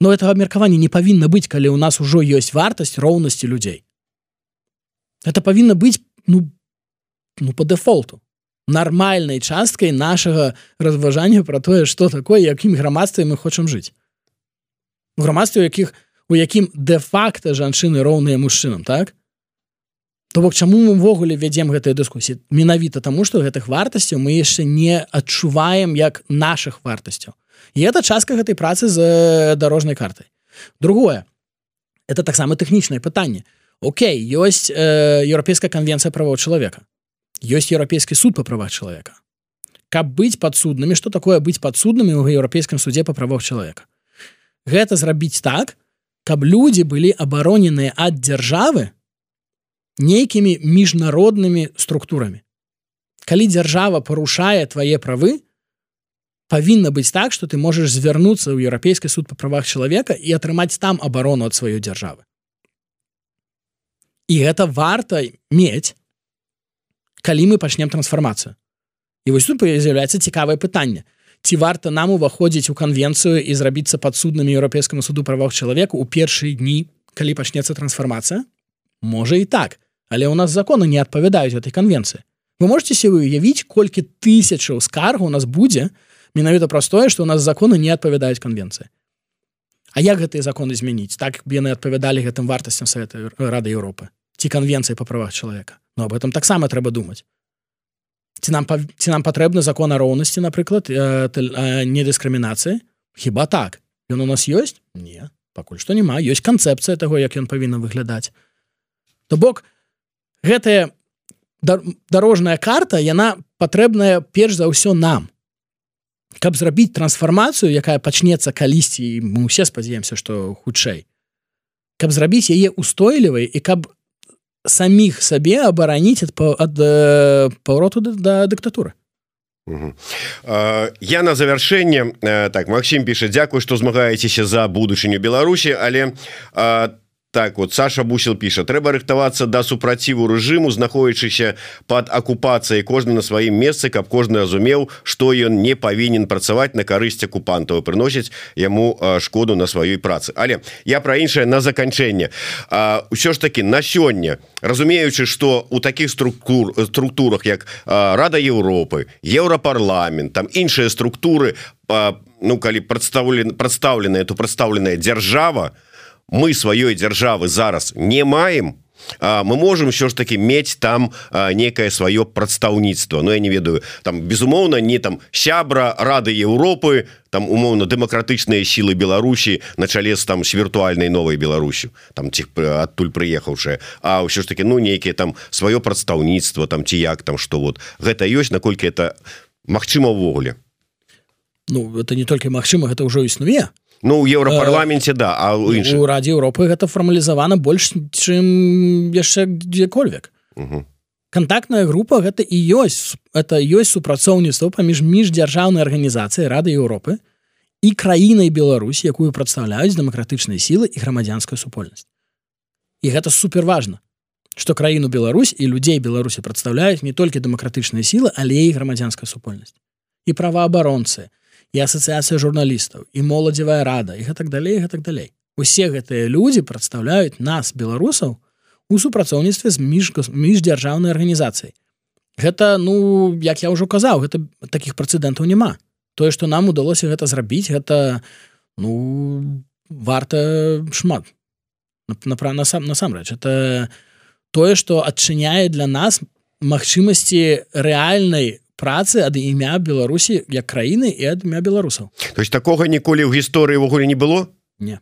но этого абмеркавання не павінна быць калі у нас ужо ёсць вартасць роўнасці людзей это павінна быць ну ну по дефолту. Нармальнай часткай нашага разважання про тое что такое якім грамадстве мы хочам жыць у грамадстве якіх у якім де-факта жанчыны роўныя мужчынам так? То бок чаму мы увогуле вядзем гэтыя дыскусіі? Менавіта таму што гэтых вартасцяў мы яшчэ не адчуваем як наших вартасцяў і это частка гэтай працы з э, дорожнай картай. Другое. Это таксама тэхнічнае пытанне. Окей ёсць э, еўрапейская канвенцыя правоў чалавека. Ёсць еўрапейскі суд па правах чалавека. Каб быць падсуднымі што такое быць падсуднымі ў еўрапейскім судзе па правах чалавека? Гэта зрабіць так каб людзі былі абароненыя ад дзяржавы нейкімі міжнароднымі структурамі. Калі дзяржава парушае твае правы павінна быць так что ты можешь звярнуцца ў еўрапейскі суд па правах чалавека і атрымаць там абарону ад сваёй дзяржавы і гэта варта мець калі мы пачнем трансфармацыю і вось тут з'яўляецца цікавае пытанне ці варта нам уваходзіць у канвенцыю і зрабіцца падсуднымі еўрапейскаму суду правах чалавека у першыя дні калі пачнецца трансфармацыя можа і так але у нас законы не адпавядаюць этой канвенцыі вы можете себе уявіць колькі тысячаў скаргу у нас будзе на менавіта простое что у нас законы не адпавядаюць конвенцыі А як гэтыя законы змяніць так яны адпавядалі гэтым вартасцям совета рады Еўропы ці конвенцыі по правах чалавека? Но об этом таксама трэба думаць. Ці нам ці нам патрэбны закон о роўнасці напрыклад не дыскрымінацыі хіба так? Ён у нас ёсць? Не. Пакуль што няма. Ёсць канцэпцыя таго як ён павінен выглядаць. То бок гэтая дорожная карта яна патрэбная перш за ўсё нам каб зрабіць трансфармацыю якая пачнецца калісьці мы усе спадзяемся что хутчэй. Каб зрабіць яе устойлівай і каб саміх сабе абараніць ад, ад паўроту да, да дыктатуры. Я на завяршэнне так Макссім піша Дякую што змагаецеся за будучыню Беларусі але там так вот Саша бусел піша трэба рыхтавацца да супраціву рэжыму знаходзячыся под акупацыяй кожны на сваім месцы каб кожны разумеў что ён не павінен працаваць на карысць акупантаў прыносіць яму шкоду на сваёй працы але я про іншае на заканчэнне ўсё ж таки на сёння разумеючы что у таких структур структурах як Рада Европы еўрапарламент там іншыя структуры ну калі прадстаўлен прадстаўленая то прадстаўленая дзяржава то мы сваёй дзяржавы зараз не маем мы можем що ж таки мець там некае сваё прадстаўніцтва. Но я не ведаю там безумоўна не там сябра рады Еўропы там умоўна дэмакратычныя сілы Беларусі на чале з там с віртуальнай новай Беларусю там ці адтуль прыехаўшая. А ўсё ж таки ну нейкіе там сваё прадстаўніцтва там ці як там что вот. Гэта ёсць наколькі это Мачыма ўвогуле. Ну это не толькі Мачыма гэта ўжо існуе Ну у еўрапарламенце да а у радзе Еўропы гэта фармалізавана больш чым яшчэ дзе-кольвек. Кантактная група гэта і ёсць это ёсць супрацоўніцтва паміж міждзяржаўнай арганізацыі рады Еўропы і краінай Беларусь якую прадстаўляюць дэмакратычныя сілы і грамадзянская супольнасць. І гэта супер важна что краіну Беларусь і людзей Беларусі прадстаўляюць не толькі дэмакратычныя сілы але і грамадзянская супольнасць. І праваабаронцы і асацыяцыя журналістаў і моладзевая рада і гэтак далей гэтак далей. Усе гэтыя людзі прадстаўляюць нас беларусаў у супрацоўніцтве з між міждзяржаўнай арганізацыяй. Гэта ну як я ўжо казаў гэта таких прэцэдэнтаў няма. Тое што нам удалося гэта зрабіць гэта ну варта шмат. Напра на сам насамрэч это тое што адчыняе для нас магчымасці рэальнай працы ад імя Беларусі як краіны і ад імя беларусаў. То есть такога ніколі ў гісторыі ўвогуле не было? Не.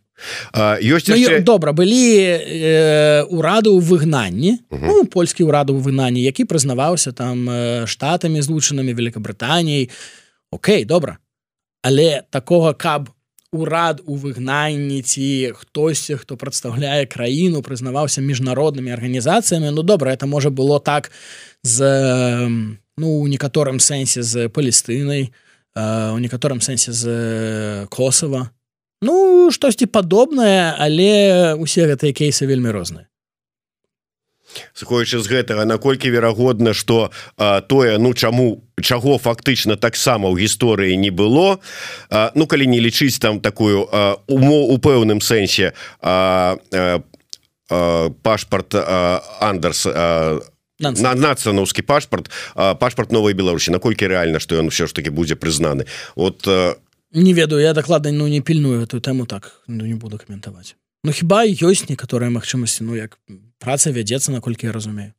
Ёсць ну, яшчэ... добра былі э, урады ў выгнанні. Uh -huh. ну, польскі ўраду ў выгнанні які прызнаваўся там штатамі злучанымі Великабрытаніяй Окей добра. Але такога каб урад у выгнанні ці хтосьці хто прадстаўляе краіну прызнаваўся міжнароднымі арганізацыямі. Ну добра это можа было так з ну у некаторым сэнсе з палістынай у некаторым сэнсе з косова Ну штосьці падобнае але усе гэтыя кейсы вельмі розныя сыходзячы з гэтага наколькі верагодна что тое ну чаму чаго фактычна таксама ў гісторыі не было а, ну калі не лічыць там такую умо у пэўным сэнсе пашпарт андерс на нацыянаўскі пашпарт пашпарт новой беларусі. Наколькі рэальна што ён все ж таки будзе прызнаны? От не ведаю я дакладна ну не пільную эту тэму так ну не буду каментаваць Ну хіба ёсць некаторыя магчымасці ну як праца вядзецца наколькі я разумею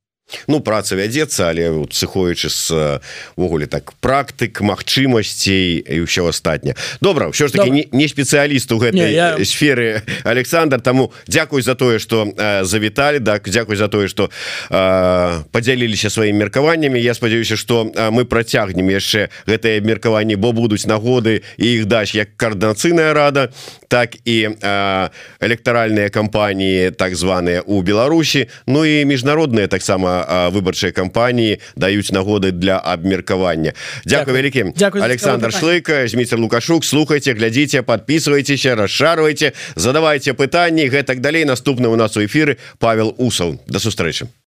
Ну праца вядзецца але сыходзячы увогуле так практык магчымасцей і ўсё астатня добра ўсё ж таки не, не спецыяліст у гэтай я... сферы Александр таму Дякуй за тое что э, завіталі так Дякуй за тое что э, подзяліліся сваімі меркаваннямі. Я спадзяюся что э, мы працягнем яшчэ гэтыя меркаванні бо будуць нагоды і іх даць як каардынацыйная рада так і э, электаральныя кампаніі так званыя у Беларусі. Ну і міжнародныя таксама выбарчыя кампаніі даюць нагоды для абмеркавання. Дякую вялікім. Александр шлыка зміцер лукашук слухайте глядзіце подписывайтеся расшарвайте задавайте пытанні. Гэтак далей. Наступны у нас у эфиры Павел усаў. До сустрэчы